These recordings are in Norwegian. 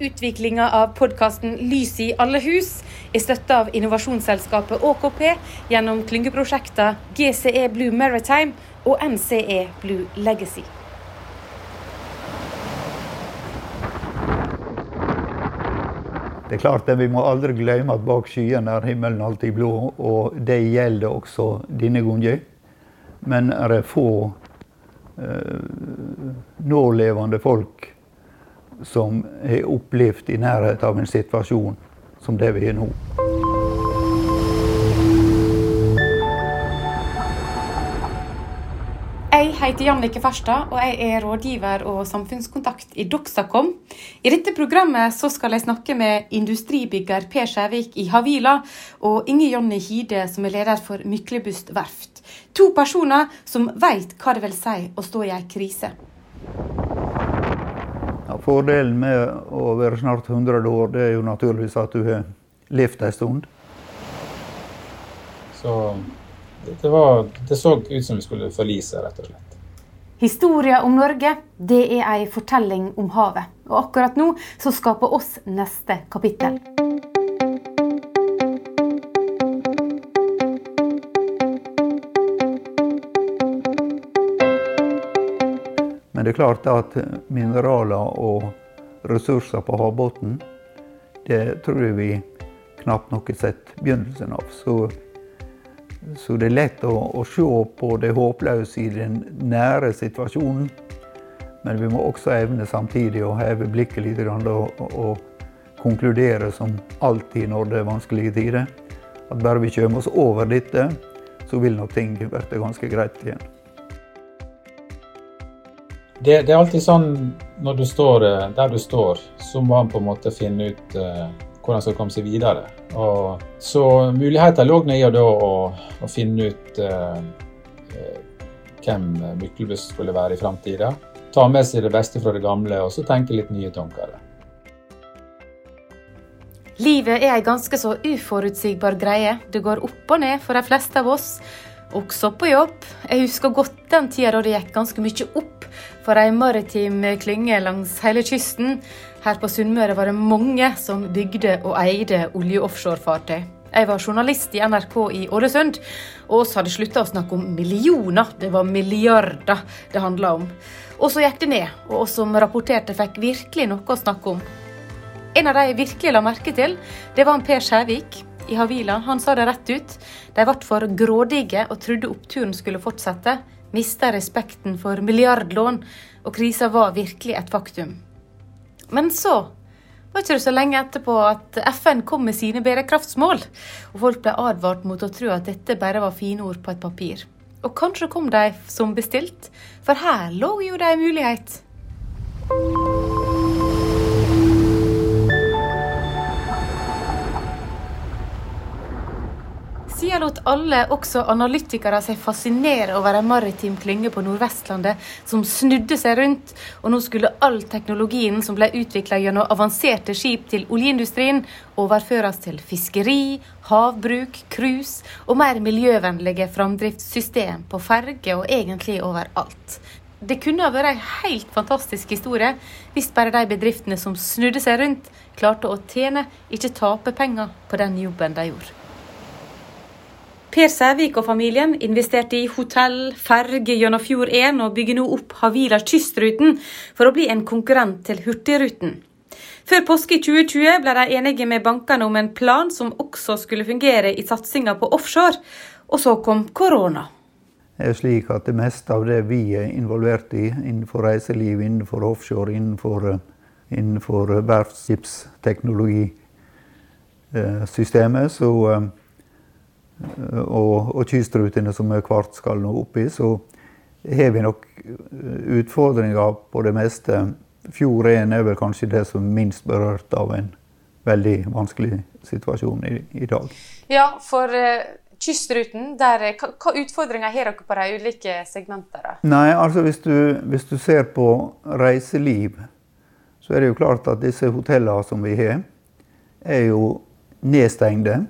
Utviklinga av podkasten Lys i alle hus er støtta av innovasjonsselskapet ÅKP gjennom klyngeprosjekter GCE Blue Maritime og NCE Blue Legacy. Det er klart at Vi må aldri glemme at bak skyene er himmelen alltid blå, og det gjelder også denne gangen. Men er det få eh, nålevende folk som har opplevd i nærheten av en situasjon som det vi har nå. Jeg heter Jannike Farstad, og jeg er rådgiver og samfunnskontakt i Doxacom. I dette programmet skal jeg snakke med industribygger Per Skjærvik i Havila og Inge Jonny Hide, som er leder for Myklebust verft. To personer som veit hva det vil si å stå i ei krise. Fordelen med å være snart 100 år, det er jo naturligvis at du har levd en stund. Så det, var, det så ut som vi skulle forlise, rett og slett. Historia om Norge det er ei fortelling om havet. Og akkurat nå så skaper oss neste kapittel. Men det er klart at mineraler og ressurser på havbunnen, det tror jeg vi knapt nok har sett begynnelsen av. Så så det er lett å, å se på det håpløse i den nære situasjonen. Men vi må også evne samtidig å heve blikket litt og, og, konkludere som alltid når det er vanskelige tider. At bare vi kommer oss over dette, så vil nok ting bli ganske greit igjen. Det, det, er alltid sånn når du står eh, der du står, så må man på en måte finne ut uh, hvordan man skal komme seg videre. Og, så muligheter lå i å, å, finne ut uh, hvem Myklebust skulle være i framtida. Ta med seg det beste fra det gamle, og så tenke litt nye tanker. Livet er ei ganske så uforutsigbar greie. Det går opp og ned for de fleste av oss, også på jobb. Jeg husker godt den tida da det gikk ganske mye opp for ei maritim klynge langs hele kysten. Her på Sunnmøre var det mange som bygde og eide olje- og offshorefartøy. Jeg var journalist i NRK i Ålesund, og oss hadde slutta å snakke om millioner. Det var milliarder det handla om. Og så gikk det ned, og oss som rapporterte fikk virkelig noe å snakke om. En av de jeg virkelig la merke til, det var en Per Skjærvik i Havila. Han sa det rett ut. De ble for grådige og trodde oppturen skulle fortsette. Mista respekten for milliardlån, og krisa var virkelig et faktum. Men så var ikke det så lenge etterpå at FN kom med sine bærekraftsmål, og folk ble advart mot å tro at dette bare var fine ord på et papir. Og kanskje kom de som bestilt, for her lå jo det en mulighet. Lot alle, også analytikere, seg fascinere over en maritim klynge på Nordvestlandet som snudde seg rundt, og nå skulle all teknologien som ble utvikla gjennom avanserte skip til oljeindustrien, overføres til fiskeri, havbruk, cruise og mer miljøvennlige framdriftssystem på ferge og egentlig overalt. Det kunne ha vært en helt fantastisk historie hvis bare de bedriftene som snudde seg rundt, klarte å tjene, ikke tape penger på den jobben de gjorde. Per Sævik og familien investerte i hotell, ferge gjennom Fjord 1 og bygger nå opp Havila Kystruten for å bli en konkurrent til Hurtigruten. Før påske i 2020 ble de enige med bankene om en plan som også skulle fungere i satsinga på offshore, og så kom korona. Det er slik at det meste av det vi er involvert i innenfor reiseliv, innenfor offshore, innenfor, innenfor verftsskipsteknologisystemet, så Eh, og, og kystrutene som vi hvert skal nå opp i, så har vi nok eh, utfordringer på det meste. Fjord 1 er vel kanskje det som er minst berørt av en veldig vanskelig situasjon i, i dag. Ja, for uh, kystruten, der, hva, hva, utfordringer har dere på de ulike segmentene? Nei, altså hvis du, hvis du ser på reiseliv, så er det jo klart at disse hotellene som vi har, er jo nedstengte.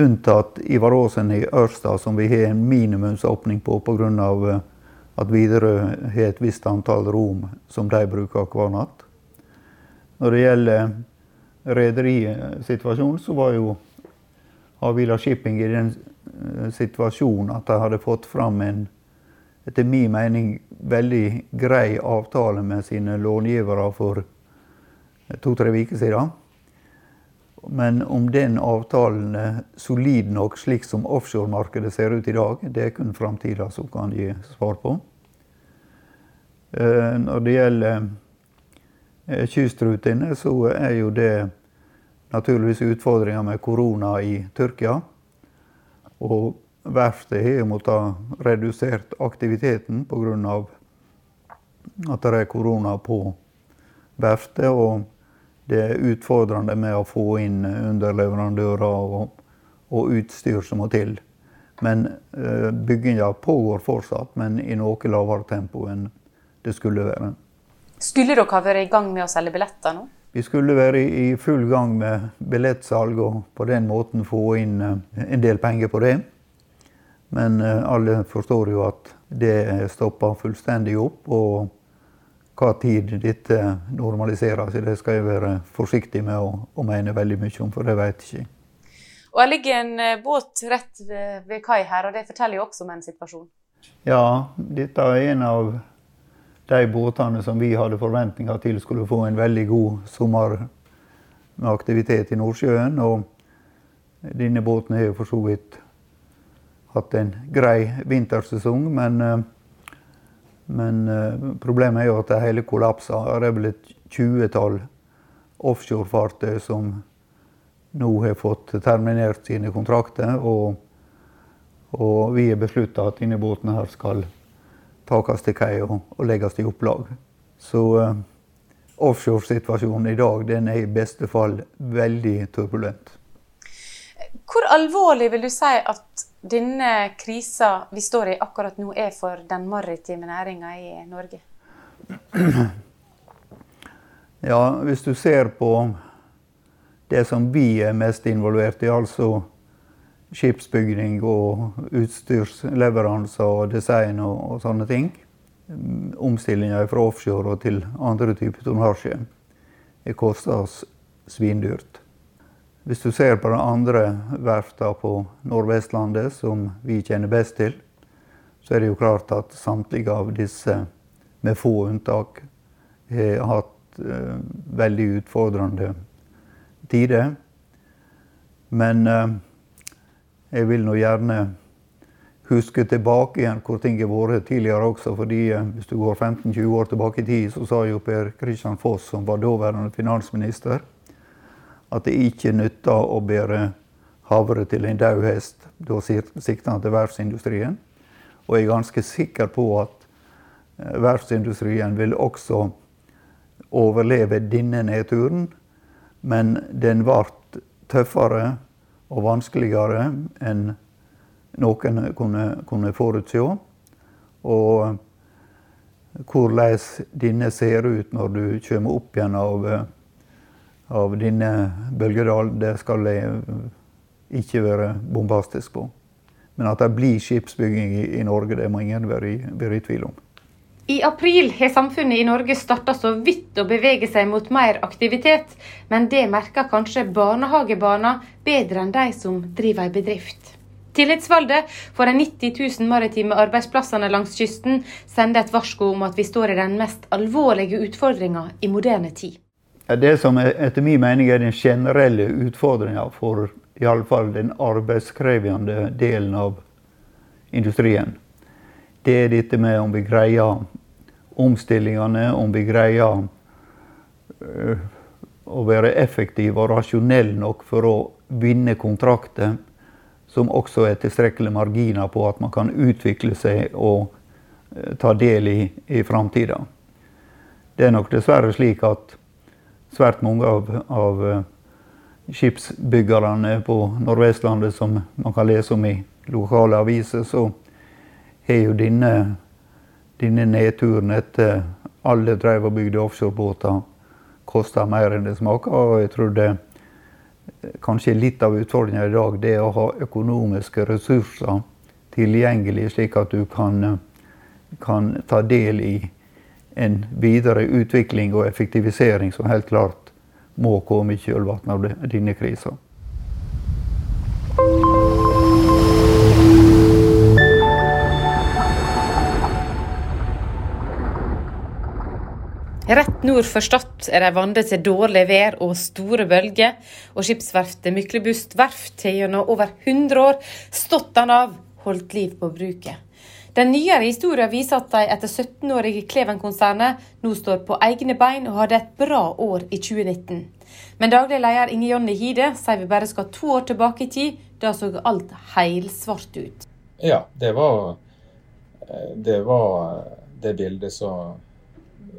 Unntatt Ivar Aasen i Ørsta, som vi har en minimumsåpning på pga. Eh, at Widerøe har et visst antall rom som de bruker hver natt. Når det gjelder rederisituasjonen, så var jo Havila Shipping i den eh, situasjonen at de hadde fått fram en etter min mening veldig grei avtale med sine långivere for to-tre uker siden. Men om den avtalen er solid nok slik som offshoremarkedet ser ut i dag, det er kun framtida som kan gi svar på. Eh, når det gjelder eh, kystrutene, så er jo det naturligvis utfordringer med korona i Tyrkia. Og verftet har måttet redusert aktiviteten pga. at det er korona på verftet. Det er utfordrende med å få inn underleverandører og, og utstyr som må til. Men uh, bygginga pågår fortsatt, men i noe lavere tempo enn det skulle være. Skulle dere ha vært i gang med å selge billetter nå? Vi skulle være i full gang med billettsalg og på den måten få inn uh, en del penger på det. Men uh, alle forstår jo at det stopper fullstendig opp. og hva tid dette normaliserer seg, det skal jeg være forsiktig med å, å mene veldig mye om, for det vet jeg ikke. Og Det ligger en eh, båt rett ved, ved kai her, og det forteller jo også om en situasjon? Ja, dette er en av de båtene som vi hadde forventninger til skulle få en veldig god sommer med aktivitet i Nordsjøen. Og denne båten har jo for så vidt hatt en grei vintersesong, men eh, men uh, problemet er jo at det hele kollapsa. Det er vel et tjuetall offshorefartøy som nå har fått terminert sine kontrakter. Og, og vi har beslutta at denne båten her skal takes til kai og, og legges i opplag. Så uh, offshoresituasjonen i dag den er i beste fall veldig turbulent. Hvor alvorlig vil du si at denne krisa vi står i akkurat nå, er for den maritime næringa i Norge? Ja, hvis du ser på det som vi er mest involvert i, altså skipsbygning og utstyrsleveranser og design og, og sånne ting. Omstillinga fra offshore og til andre typer tonnasje. Det koster oss svindyrt. Hvis du ser på de andre verftene på Nordvestlandet, som vi kjenner best til, så er det jo klart at samtlige av disse, med få unntak, har hatt eh, veldig utfordrende tider. Men eh, jeg vil nå gjerne huske tilbake igjen hvor ting har vært tidligere også. fordi eh, hvis du går 15-20 år tilbake i tid, så sa jo Per Kristian Foss, som var daværende finansminister, at det ikke nytter å bære havre til en død hest. Da sikter han til verftsindustrien. Og jeg er ganske sikker på at eh, verftsindustrien vil også overleve denne nedturen. Men den ble tøffere og vanskeligere enn noen kunne, kunne forutse. Og hvordan denne ser ut når du kommer opp igjen av denne bølgedalen, det skal jeg ikke være bombastisk på. Men at det blir skipsbygging i, i Norge, det må ingen være i, være i tvil om. I april har samfunnet i Norge starta så vidt å bevege seg mot mer aktivitet, men det merker kanskje barnehagebarna bedre enn de som driver ei bedrift. Tillitsvalgte for de 90 000 maritime arbeidsplassene langs kysten sender et varsko om at vi står i den mest alvorlige utfordringa i moderne tid. Det som etter min mening er den generelle utfordringa for iallfall den arbeidskrevende delen av industrien, det er dette med om vi greier omstillingene, om vi greier øh, å være effektive og rasjonelle nok for å vinne kontrakter som også er tilstrekkelige marginer på at man kan utvikle seg og øh, ta del i, i framtida. Det er nok dessverre slik at svært mange av, av eh, skipsbyggerne på Nordvestlandet som man kan lese om i lokale aviser, så har jo denne, denne nedturen etter alle drev og bygde offshorebåter kosta mer enn det smaker. Og jeg tror det kanskje litt av utfordringa i dag det er å ha økonomiske ressurser tilgjengelig, slik at du kan, kan ta del i en videre utvikling og effektivisering som helt klart må komme i kjølvannet av denne krisa. Rett nord for Stad er de vant til dårlig vær og store bølger, og skipsverftet Myklebust verft har gjennom over 100 år stått den av, holdt liv på bruket. Den nyere historien viser at de etter 17 år i Kleven-konsernet nå står på egne bein og hadde et bra år i 2019. Men daglig leder Inge Jonny Hide sier vi bare skal to år tilbake i tid. Da så alt heilsvart ut. Ja, det var det, var det bildet som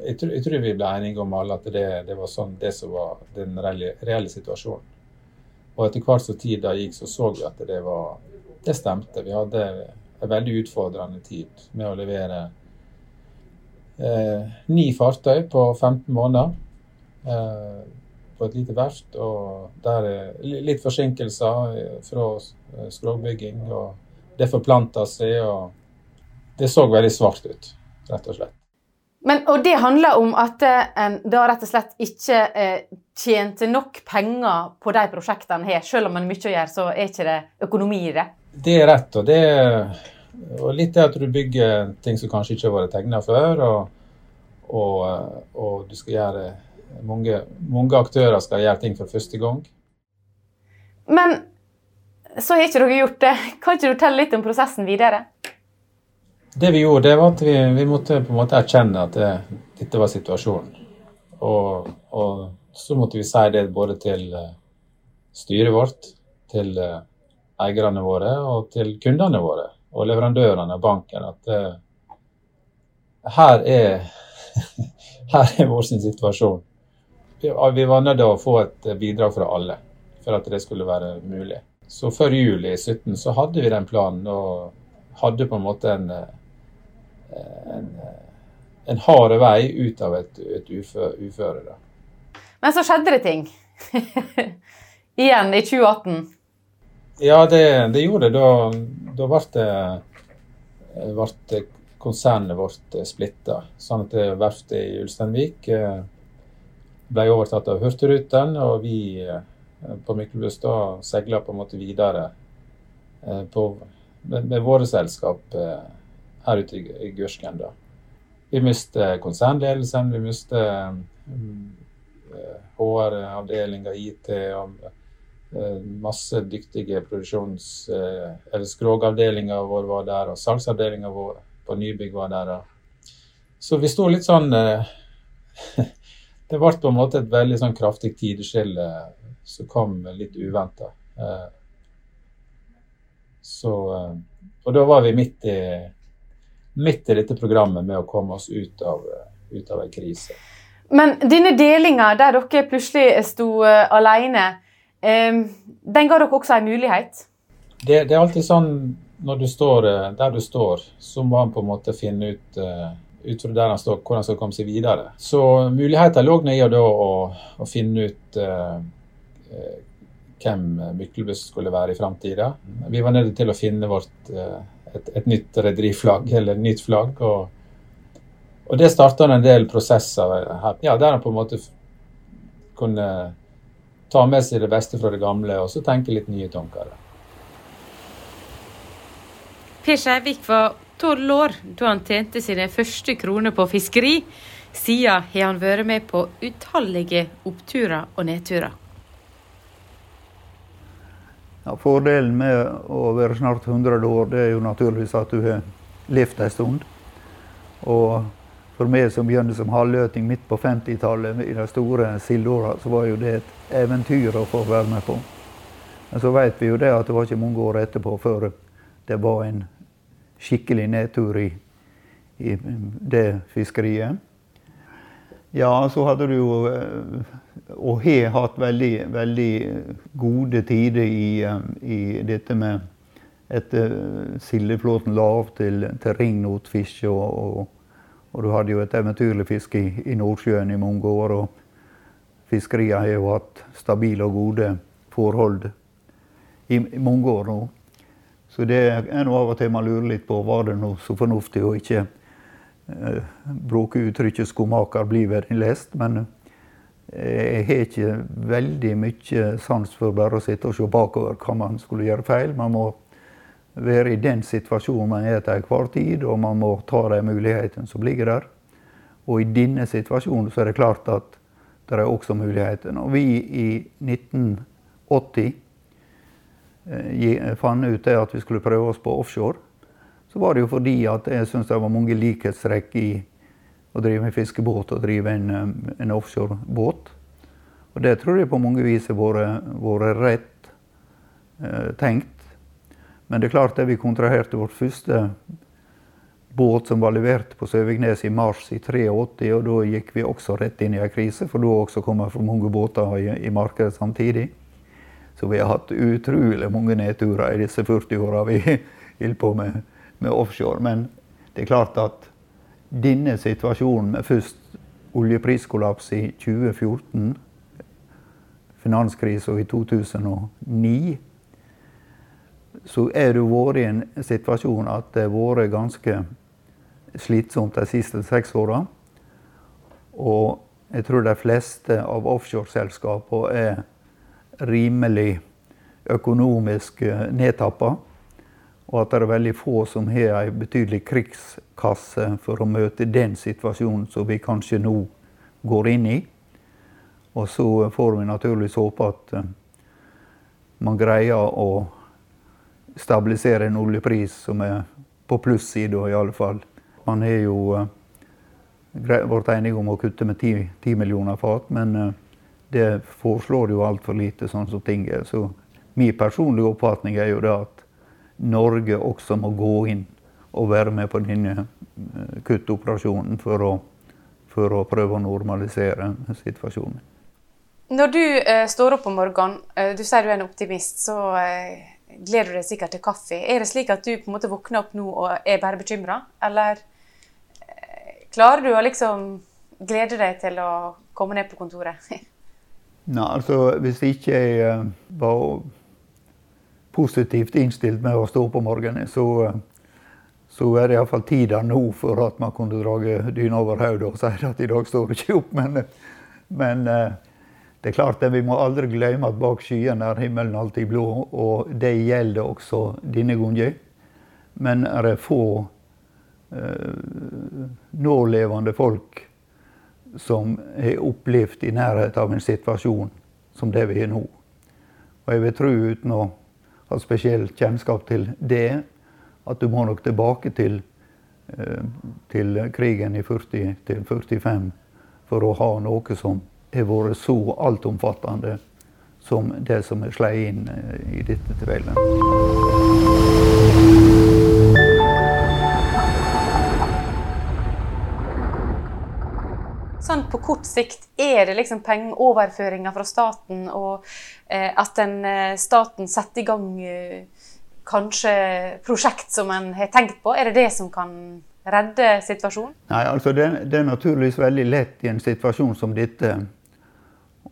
jeg tror, jeg tror, vi ble enige om alle at det, det var sånn det som var den reelle, reelle, situasjonen. Og etter hvert som tida gikk, så så vi at det var Det stemte. Vi hadde en veldig utfordrende tid med å levere eh, ni fartøy på 15 måneder eh, på et lite verft. Og der er litt forsinkelser eh, fra eh, skrogbygging, og det forplanta seg. og Det så veldig svart ut, rett og slett. Men, og det handler om at eh, en da rett og slett ikke eh, tjente nok penger på de prosjektene her. Selv om en mye å gjøre, så er ikke det økonomi i det. Det er rett. Og, det, og litt det at du bygger ting som kanskje ikke har vært tegna før. Og, og, og, du skal gjøre mange, mange aktører skal gjøre ting for første gang. Men så har ikke dere gjort det. Kan ikke du fortelle litt om prosessen videre? Det vi gjorde, det var at vi, vi måtte på en måte erkjenne at det, dette var situasjonen. Og, og, så måtte vi si det både til uh, styret vårt, til uh, eierne våre og til kundene våre og leverandørene og banken at uh, her er her er vår situasjon. Vi, var nødt til å få et bidrag fra alle for at det skulle være mulig. Så før juli 17 så hadde vi den planen og hadde på en måte en en, en hard vei ut av et, et uføre. Da. Men så skjedde det ting. Igjen i 2018. Ja, det, det gjorde det. Da, da ble, det, ble konsernet vårt splitta. Sånn at verftet i Ulsteinvik eh, ble overtatt av Hurtigruten, og vi på på da seila på en måte videre eh, på, med, med våre selskap her ute i, Gursken. da. Vi mistet konsernledelsen, vi mistet HR-avdelinga, IT og masse dyktige produksjons- uh, eller skrogavdelinga vår var der, og salgsavdelinga vår på nybygg var der. Så vi sto litt sånn uh, Det ble på en måte et veldig sånn kraftig tideskille som kom litt uventa. Så Og da var vi midt i midt i dette programmet med å komme oss ut av, ut av en krise. Men denne delinga der dere plutselig sto alene, den ga dere også en mulighet? Det, det, er alltid sånn når du står uh, der du står, så må han på en måte finne ut uh, ut fra der han står, hvordan han skal komme seg videre. Så muligheten lå i å, å, finne ut uh, hvem Myklebust skulle være i framtida. Vi var nødt til å finne vårt et, et nytt rederiflagg, eller nytt flagg. Og, og det starta en del prosesser her, ja, der han på en måte kunne ta med seg det beste fra det gamle, og så tenke litt nye tanker. Per Skjærvik var tolv år da han tjente sine første kroner på fiskeri. Siden har han vært med på utallige oppturer og nedturer. Ja, fordelen med å være snart 100 år, det er jo naturligvis at du har levd en stund. Og for meg som begynte som halvløting midt på 50-tallet i de store sildeåra, så var jo det et eventyr å få være med på. Men så vet vi jo det at det var ikke mange år etterpå før det var en skikkelig nedtur i, i det fiskeriet. Ja, så hadde du jo eh, Og har hatt veldig, veldig gode tider i, eh, i dette med etter eh, sildeflåten la av til, til ringnotfiske. Og, og, og, du hadde jo et eventyrlig fiske i, i Nordsjøen i mange år. Og fiskeria har jo hatt stabile og gode forhold i, i mange år nå. Så det er noe av og til man lurer litt på var det noe så fornuftig å ikke Eh, bruke uttrykket 'skomaker blir vel lest', men Jeg har ikke veldig mye sans for bare å sitte og se bakover hva man skulle gjøre feil. Man må være i den situasjonen man er til enhver tid, og man må ta de mulighetene som ligger der. Og i denne situasjonen så er det klart at det er også muligheter. Og vi i 1980 eh, fant ut det at vi skulle prøve oss på offshore, så var det jo fordi at jeg syntes det var mange likhetstrekk i å drive med fiskebåt og drive en, eh, en offshorebåt. Og det tror jeg på mange vis har vært rett eh, tenkt. Men det er klart at vi kontraherte vårt første båt som var levert på Søviknes i mars i 83, og da gikk vi også rett inn i en krise, for da også kom det for mange båter i, i, markedet samtidig. Så vi har hatt utrolig mange nedturer i disse 40 åra vi holder på med, med, offshore. Men det er klart at denne situasjonen med først oljepriskollaps i 2014, finanskrisa i 2009 så er du vært i en situasjon at det har vært ganske slitsomt de siste seks åra. Og jeg tror de fleste av offshoreselskapene er rimelig økonomisk nedtappa. Og at det er veldig få som har ei betydelig krigskasse for å møte den situasjonen som vi kanskje nå går inn i. Og så får vi naturligvis håpe at eh, man greier å stabilisere en oljepris som er på plussida, i alle fall. Man har jo blitt enige om å kutte med 10, 10 millioner fat, men uh, det foreslår jo altfor lite, sånn som ting er. Så min personlige oppfatning er jo det at Norge også må gå inn og være med på denne uh, kuttoperasjonen for å, for å prøve å normalisere situasjonen. Når du eh, står opp om morgenen, eh, du sier du er en optimist, så eh, gleder du deg sikkert til kaffe. Er det slik at du på en måte våkner opp nå og er bare bekymra, eller eh, klarer du å liksom glede deg til å komme ned på kontoret? Nei, altså hvis ikke jeg eh, var positivt innstilt med å stå opp om morgenen, så, eh, så er det iallfall tida nå for at man kunne dra dyna over hodet og si at i dag står du ikke opp. Men, men det er klart at Vi må aldri glemme at bak skyene er himmelen alltid blå, og det gjelder også denne gangen. Men er det få eh, nålevende folk som har opplevd i nærheten av en situasjon som det vi har nå. Og jeg vil tro, uten å ha spesiell kjennskap til det, at du må nok tilbake til, eh, til krigen i 40-45 for å ha noe som har vært så altomfattende som det som er slått inn eh, i dette tilfellet. Sånn på kort sikt, er det liksom pengeoverføringer fra staten, og eh, at den, eh, staten setter i gang eh, kanskje prosjekt som en har tenkt på? Er det det som kan redde situasjonen? Nei, altså det, det er naturligvis veldig lett i en situasjon som dette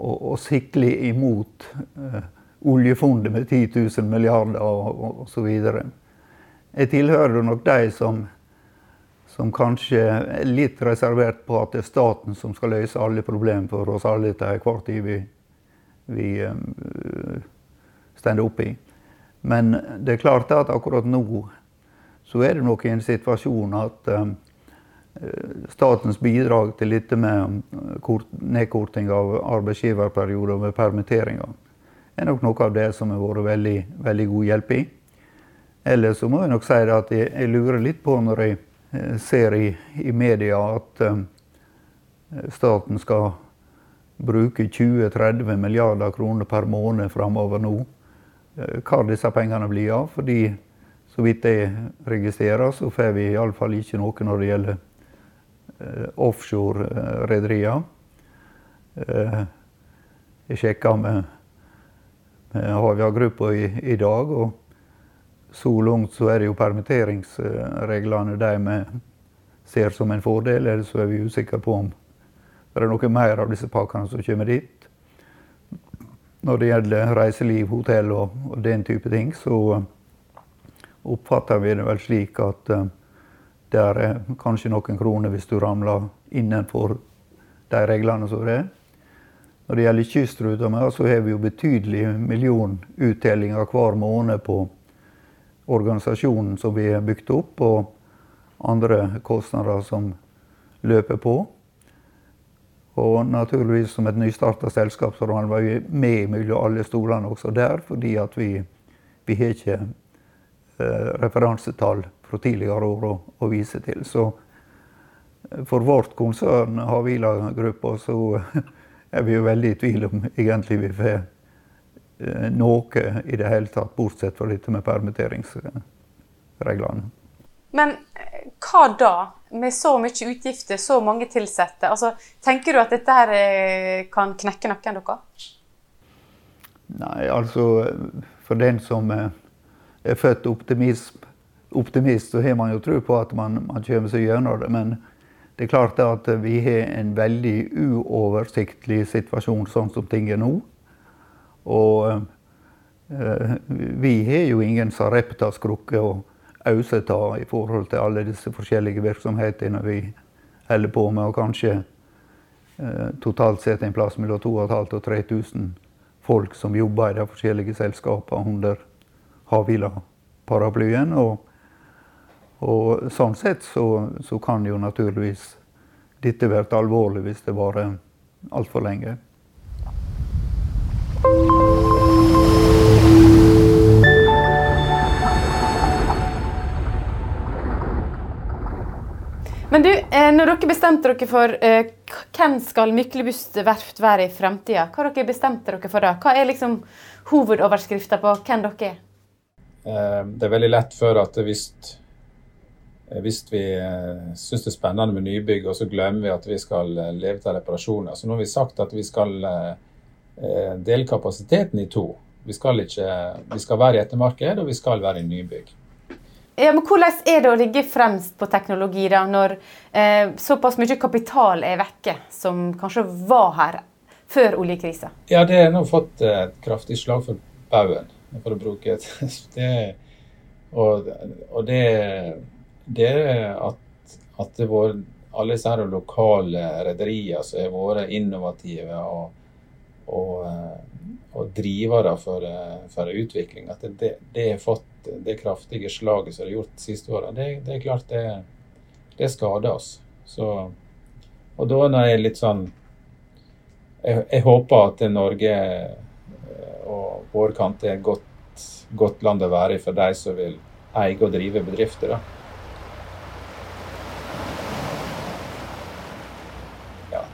og, og sikle imot eh, oljefondet med 10 000 milliarder og osv. Jeg tilhører nok de som, som kanskje er litt reservert på at det er staten som skal løse alle problemer for oss alle til enhver tid vi, vi eh, står oppe i. Men det er klart at akkurat nå så er det nok i en situasjon at Eh, statens bidrag til dette med eh, nedkorting av arbeidsgiverperioder ved permitteringer er nok noe av det som har vært veldig, veldig god hjelp i. Ellers så må jeg nok si at jeg, jeg lurer litt på når jeg eh, ser i, i media at um, staten skal bruke 20-30 milliarder kroner per måned framover nå. Hva disse pengene blir av. fordi så vidt jeg registrerer, så får vi iallfall ikke noe når det gjelder Eh, offshore-rederier. Eh, jeg sjekka med, med Havia-gruppa i, i, dag, og så langt så er det jo permitteringsreglene de ser som en fordel. Eller så er vi usikre på om det er noe mer av disse pakkene som kommer dit. Når det gjelder reiseliv, hotell og, og den type ting, så oppfatter vi det vel slik at det er kanskje noen kroner hvis du ramler innenfor de reglene som det er. Når det gjelder kystruta, så har vi jo betydelig millionuttellinger hver måned på organisasjonen som vi har bygd opp, og andre kostnader som løper på. Og naturligvis som et nystarta selskap så var vi med mellom alle stolene også der, fordi at vi, vi har ikke eh, referansetall fra tidligere år å, å vise til. Så for vårt konsern, Havila-gruppa, så er vi jo veldig i tvil om egentlig vi får eh, noe i det hele tatt, bortsett fra dette med permitteringsreglene. Men eh, hva da, med så mye utgifter, så mange ansatte? Altså, tenker du at dette her eh, kan knekke noen dere? Nei, altså For den som er født optimist, optimist så har man jo tro på at man, man kommer seg gjennom det. Men det er klart at vi har en veldig uoversiktlig situasjon sånn som ting er nå. Og eh, vi har jo ingen sareptaskrukke å ause ta i forhold til alle disse forskjellige virksomhetene vi holder på med. Og kanskje eh, totalt sett en plass mellom 2500 og 3000 folk som jobber i de forskjellige selskapene under Havila-paraplyen. Og og sånn sett så, så, kan jo naturligvis dette vært alvorlig hvis det varer altfor lenge. Men du, eh, når dere bestemte dere for eh, hvem skal Myklebust verft være i fremtida, hva dere bestemte dere for da? Hva er liksom hovedoverskrifta på hvem dere er? Eh, det er veldig lett for at hvis hvis vi eh, syns det er spennende med nybygg, og så glemmer vi at vi skal eh, leve til reparasjoner. Så nå har vi sagt at vi skal dele kapasiteten i to. Vi skal, ikke, vi skal være i ettermarked, og vi skal være i nybygg. Ja, men Hvordan er det å ligge fremst på teknologi da, når eh, såpass mye kapital er vekke, som kanskje var her før oljekrisa? Ja, det har nå fått et kraftig slag for baugen, for å bruke et det, og, og det det at, at det var alle disse her lokale rederiene som har vært innovative og, og, eh, og drivere for, eh, for utvikling, at det, har fått det kraftige slaget som det har gjort de siste åra, det, det, er klart det, det skader oss. Så, og da er jeg litt sånn jeg, jeg, håper at Norge eh, og vår kant er et godt, godt land å være i for de som vil eie og drive bedrifter. da.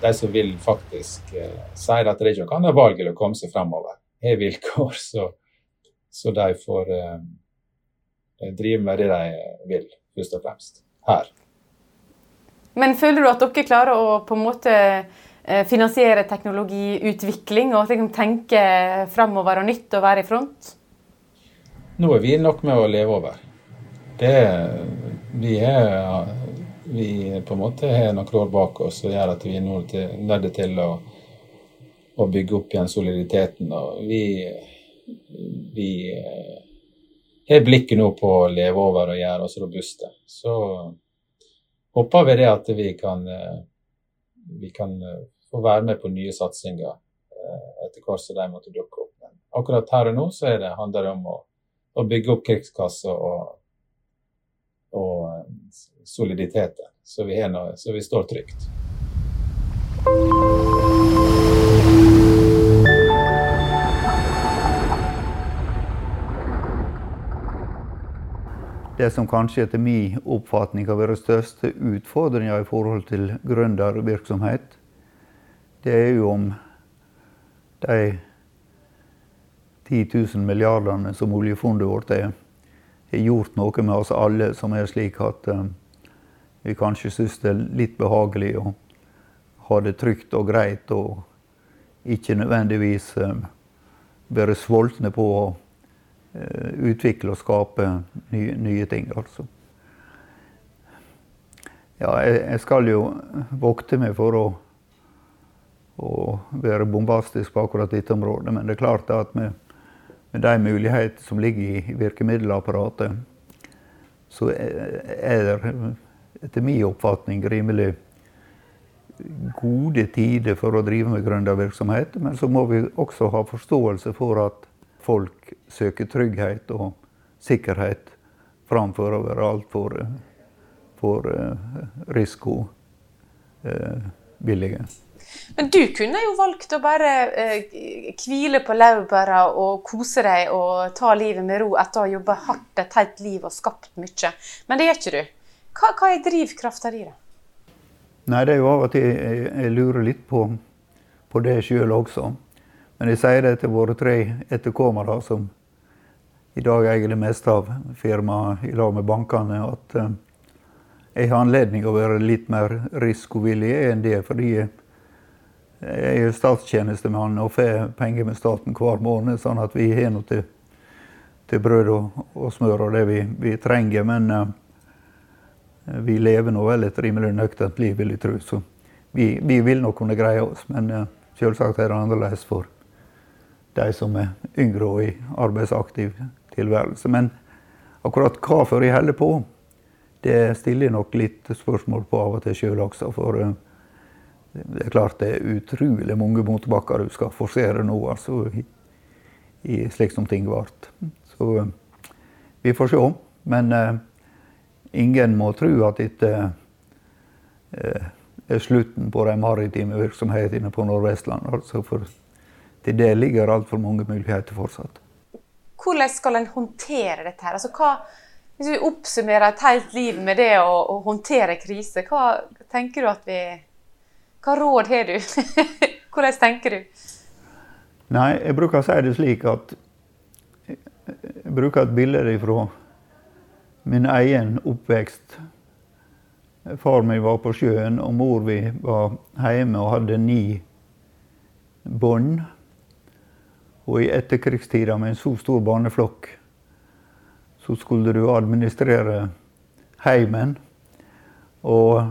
De som vil faktisk eh, sier at det ikke er noe annet valg enn å komme seg fremover. Har vilkår, så, så, de får eh, drive med det de vil, først og fremst. Her. Men føler du at dere klarer å på en måte eh, finansiere teknologiutvikling og tenke fremover og nytt og være i front? Nå er vi nok med å leve over. Det, vi er vi på en måte har noen år bak oss som gjør at vi er nødt til å, å, bygge opp igjen soliditeten. Og vi, vi eh, har blikket nå på å leve over og gjøre oss robuste. Så håper vi det at vi kan, eh, vi kan eh, få være med på nye satsinger etter hvert som de måtte dukke opp. Men akkurat her og nå så det, handler det om å, å bygge opp krigskassa og, og soliditeten, så vi, noe, så vi står trygt. Det som kanskje etter min oppfatning har vært største utfordringa i forhold til gründervirksomhet, det er jo om de 10 000 milliardene som oljefondet vårt er, har gjort noe med oss alle som er slik at uh, vi kanskje syns det er litt behagelig å ha det trygt og greit, og ikke nødvendigvis uh, være sultne på å uh, utvikle og skape nye, nye ting, altså. Ja, jeg, skal jo vokte meg for å, å være bombastisk på akkurat dette området, men det er klart at med med de muligheter som ligger i virkemiddelapparatet, så er det etter min oppfatning rimelig gode tider for å drive med gründervirksomhet. Men så må vi også ha forståelse for at folk søker trygghet og sikkerhet framfor å være altfor for, uh, risikovillige. Uh, men du kunne jo valgt å bare eh, hvile på laurbæra og kose deg og ta livet med ro etter å ha jobba hardt et helt liv og skapt mye. Men det gjør ikke du. Hva, hva er drivkrafta di, da? Nei, det er jo av og til jeg, jeg lurer litt på, på det sjøl også. Men jeg sier det til våre tre etterkommere, som i dag eier det meste av firmaet i lag med bankene, at uh, jeg har anledning å være litt mer risikovillig enn det. fordi jeg jeg er statstjenestemann og får penger med staten hver måned, sånn at vi har noe til, til brød og, og, smør og det vi, vi trenger. Men uh, vi lever nå vel et rimelig nøkternt liv, vil jeg tro. Så vi, vi, vil nok kunne greie oss. Men uh, selvsagt er det annerledes for de som er yngre og i arbeidsaktiv tilværelse. Men akkurat hvorfor jeg holder på, det stiller jeg nok litt spørsmål på av og til sjøl også. for uh, det er klart det er utrolig mange motbakker du skal forsere nå, altså, i, i slik som ting ble. Så eh, vi får se. Men ingen må tro at dette uh, er slutten på de maritime virksomhetene på Nordvestland. Altså, for til det ligger altfor mange muligheter fortsatt. Hvordan skal en håndtere dette? her? Altså, hva, hvis vi oppsummerer et helt liv med det å, å håndtere krise, hva tenker du at vi hva råd har du? Hvordan tenker du? Nei, jeg bruker å si det slik at Jeg bruker et bilde fra min egen oppvekst. Far min var på sjøen, og mor mi var hjemme og hadde ni bånd. Og i etterkrigstida med en så stor barneflokk, så skulle du administrere heimen. Og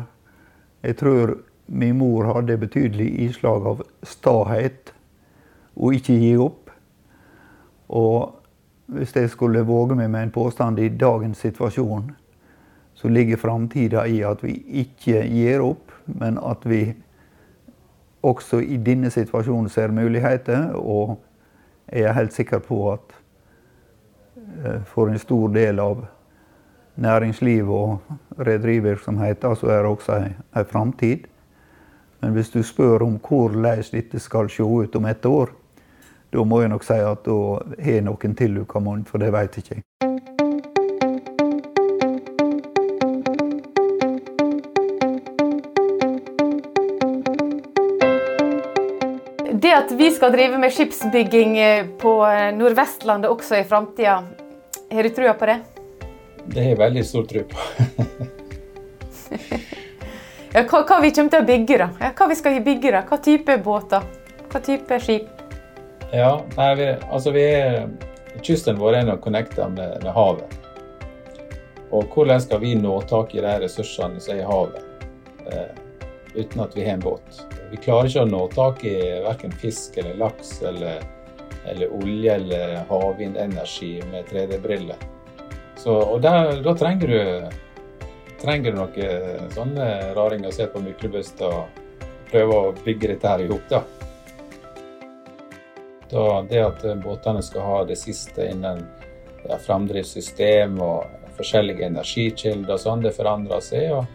jeg tror Min mor hadde betydelig islag av stahet og ikke gi opp. Og hvis jeg skulle våge meg med en påstand i dagens situasjon, så ligger framtida i at vi ikke gir opp, men at vi også i denne situasjonen ser muligheter. Og jeg er helt sikker på at eh, for en stor del av næringslivet og rederivirksomheten så er det også en framtid. Men hvis du spør om hvordan dette skal se ut om ett år, da må jeg nok si at da har jeg noen til du munn, for det veit ikke jeg. Det at vi skal drive med skipsbygging eh, på eh, Nordvestlandet også i framtida, har du trua på det? Det har jeg veldig stor tro på. Ja, hva, hva, vi kommer til å bygge, da? Ja, hva vi skal bygge da? Hva type båter? Hva type skip? Ja, nei, vi, altså vi er, Kysten vår er nå connecta med, med, havet. Og hvordan skal vi nå tak i de ressursene som er i havet, eh, uten at vi har en båt? Vi klarer ikke å nå tak i verken fisk eller laks eller, eller olje eller havvindenergi med 3D-briller. Og der, da trenger du trenger du noen eh, sånne raringer som ser på Myklebust og prøver å bygge dette her i hop, da. Da. Det at båtene skal ha det siste innen ja, framdriftssystem og forskjellige energikilder og sånn, det forandrer seg. Og,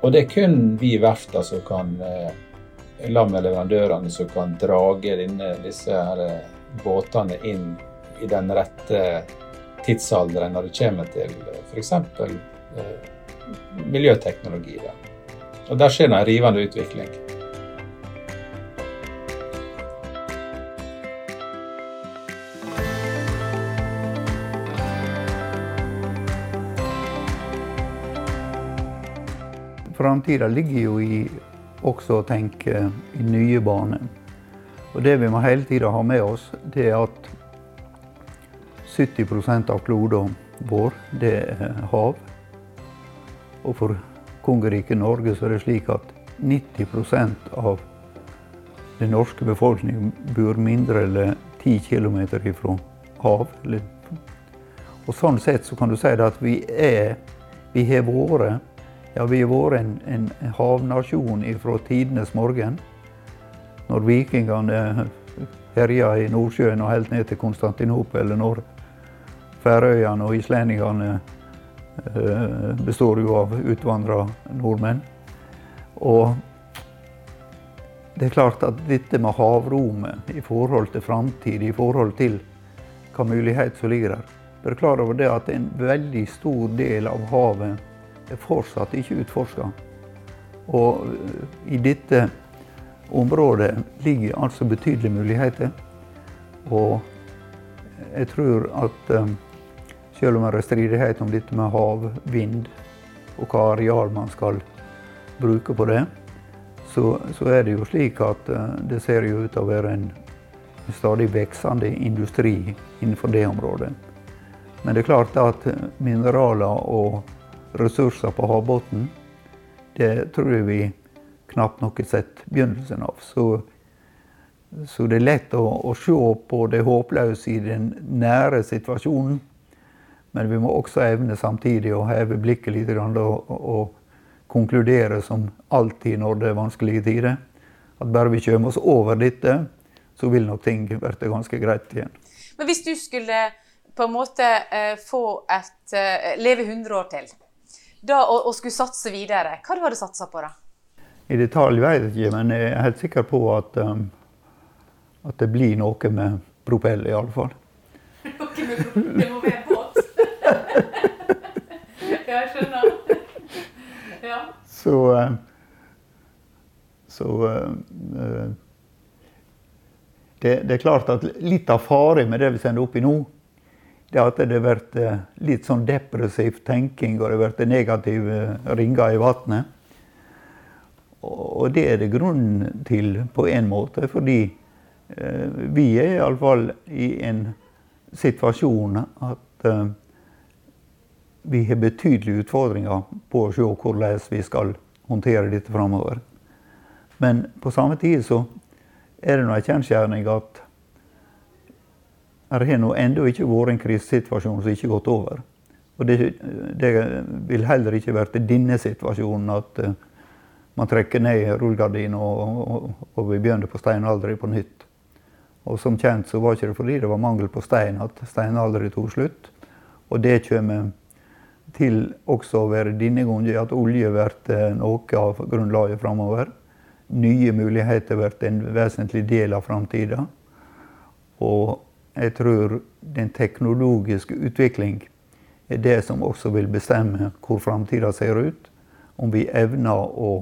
og, det er kun vi verftene som kan eh, sammen med leverandørene som kan drage disse her eh, båtene inn i den rette tidsalderen når det kommer til f.eks. Eh, miljøteknologi. Da. Og der skjer det en rivende utvikling. Framtida ligger jo i også å tenke i nye baner. Og det vi må hele tida ha med oss, det er at 70% av kloden vår, det er hav. Og for kongeriket Norge så er det slik at 90% av den norske befolkningen bor mindre eller 10 km ifra hav. Og sånn sett så kan du si at vi er Vi har vært Ja, vi har vært en, en havnasjon fra tidenes morgen. Når vikingene herja i Nordsjøen og helt ned til Konstantinopel. Når Færøyene og islendingene eh, består jo av utvandra nordmenn. Og det er klart at dette med havrommet i forhold til framtid, i forhold til hva mulighet som ligger der Vær klar over det at en veldig stor del av havet er fortsatt ikke utforska. Og eh, i dette området ligger altså betydelige muligheter. Og jeg tror at um, selv om det er stridighet om dette med hav, vind og hva areal man skal bruke på det, så, så er det jo slik at det ser ut til å være en stadig veksende industri innenfor det området. Men det er klart at mineraler og ressurser på havbunnen, det tror jeg vi knapt nok har sett begynnelsen av. Så, så det er lett å, å, se på det håpløse i den nære situasjonen. Men vi må også evne samtidig å heve blikket litt og, og, konkludere som alltid når det er vanskelige tider. At bare vi kommer oss over dette, så vil nok ting bli ganske greit igjen. Men hvis du skulle på en måte eh, få et eh, Leve 100 år til da, og, å, skulle satse videre, hva du hadde satsa på da? I detalj vet jeg ikke, men jeg er helt sikker på at, um, at det blir noe med propell, i alle fall. Noe med propell? Det må være båt? ja, jeg skjønner. Ja. Så, uh, så uh, det, det, er klart at litt av faren med det vi sender opp i nå, det at det blir eh, litt sånn depressiv tenking, og det blir negative ringer i vannet. Og det er det grunnen til, på en måte, fordi eh, vi er iallfall i en situasjon at eh, vi har betydelige utfordringer på å se hvordan vi skal håndtere dette framover. Men på samme tid så er det nå en kjensgjerning at det har nå ennå ikke vært en krisesituasjon som ikke har gått over. Og det, det, vil heller ikke være denne situasjonen at uh, man trekker ned rullegardina og, og, og, vi begynner på steinalderen på nytt. Og som kjent så var ikke det fordi det var mangel på stein at steinalderen tok slutt. Og det kommer til også å være denne gangen at olje blir eh, noe av grunnlaget framover. Nye muligheter blir en vesentlig del av framtida. Jeg tror den teknologiske utvikling er det som også vil bestemme hvor framtida ser ut. Om vi evner å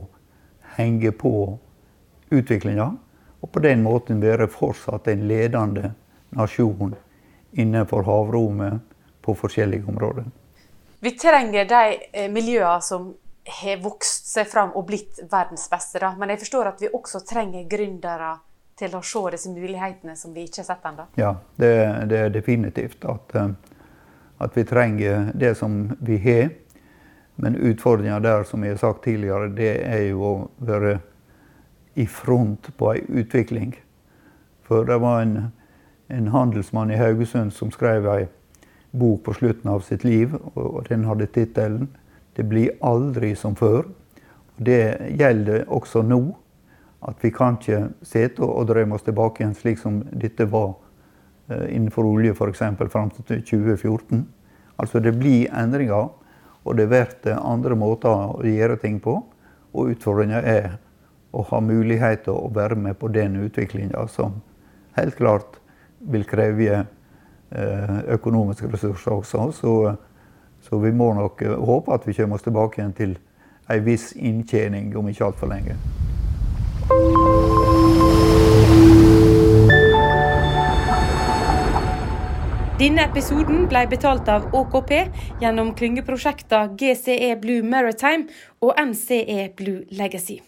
henge på utviklinga, og på den måten være fortsatt en ledende nasjon innenfor havrommet på forskjellige områder. Vi trenger de eh, miljøene som har vokst seg fram og blitt verdens beste. Da. Men jeg forstår at vi også trenger gründere til å se disse mulighetene som vi ikke har sett ennå? Ja, det, det, er definitivt at, eh, at, vi trenger det som vi har. Men utfordringa der, som jeg har sagt tidligere, det er jo å være i front på ei utvikling. For det var en, en, handelsmann i Haugesund som skrev ei bok på slutten av sitt liv, og den hadde tittelen 'Det blir aldri som før'. Det gjelder også nå. At vi kan ikke sitte og drømme oss tilbake igjen slik som dette var eh, innenfor olje f.eks. fram til 2014. Altså det blir endringer, og det blir andre måter å gjøre ting på. Og utfordringa er å ha mulighet til å være med på den utviklinga som helt klart vil kreve eh, økonomiske ressurser også. Så, så vi må nok håpe at vi kommer oss tilbake igjen til ei viss inntjening om ikke altfor lenge. Denne episoden ble betalt av ÅKP gjennom klyngeprosjektene GCE Blue Maritime og NCE Blue Legacy.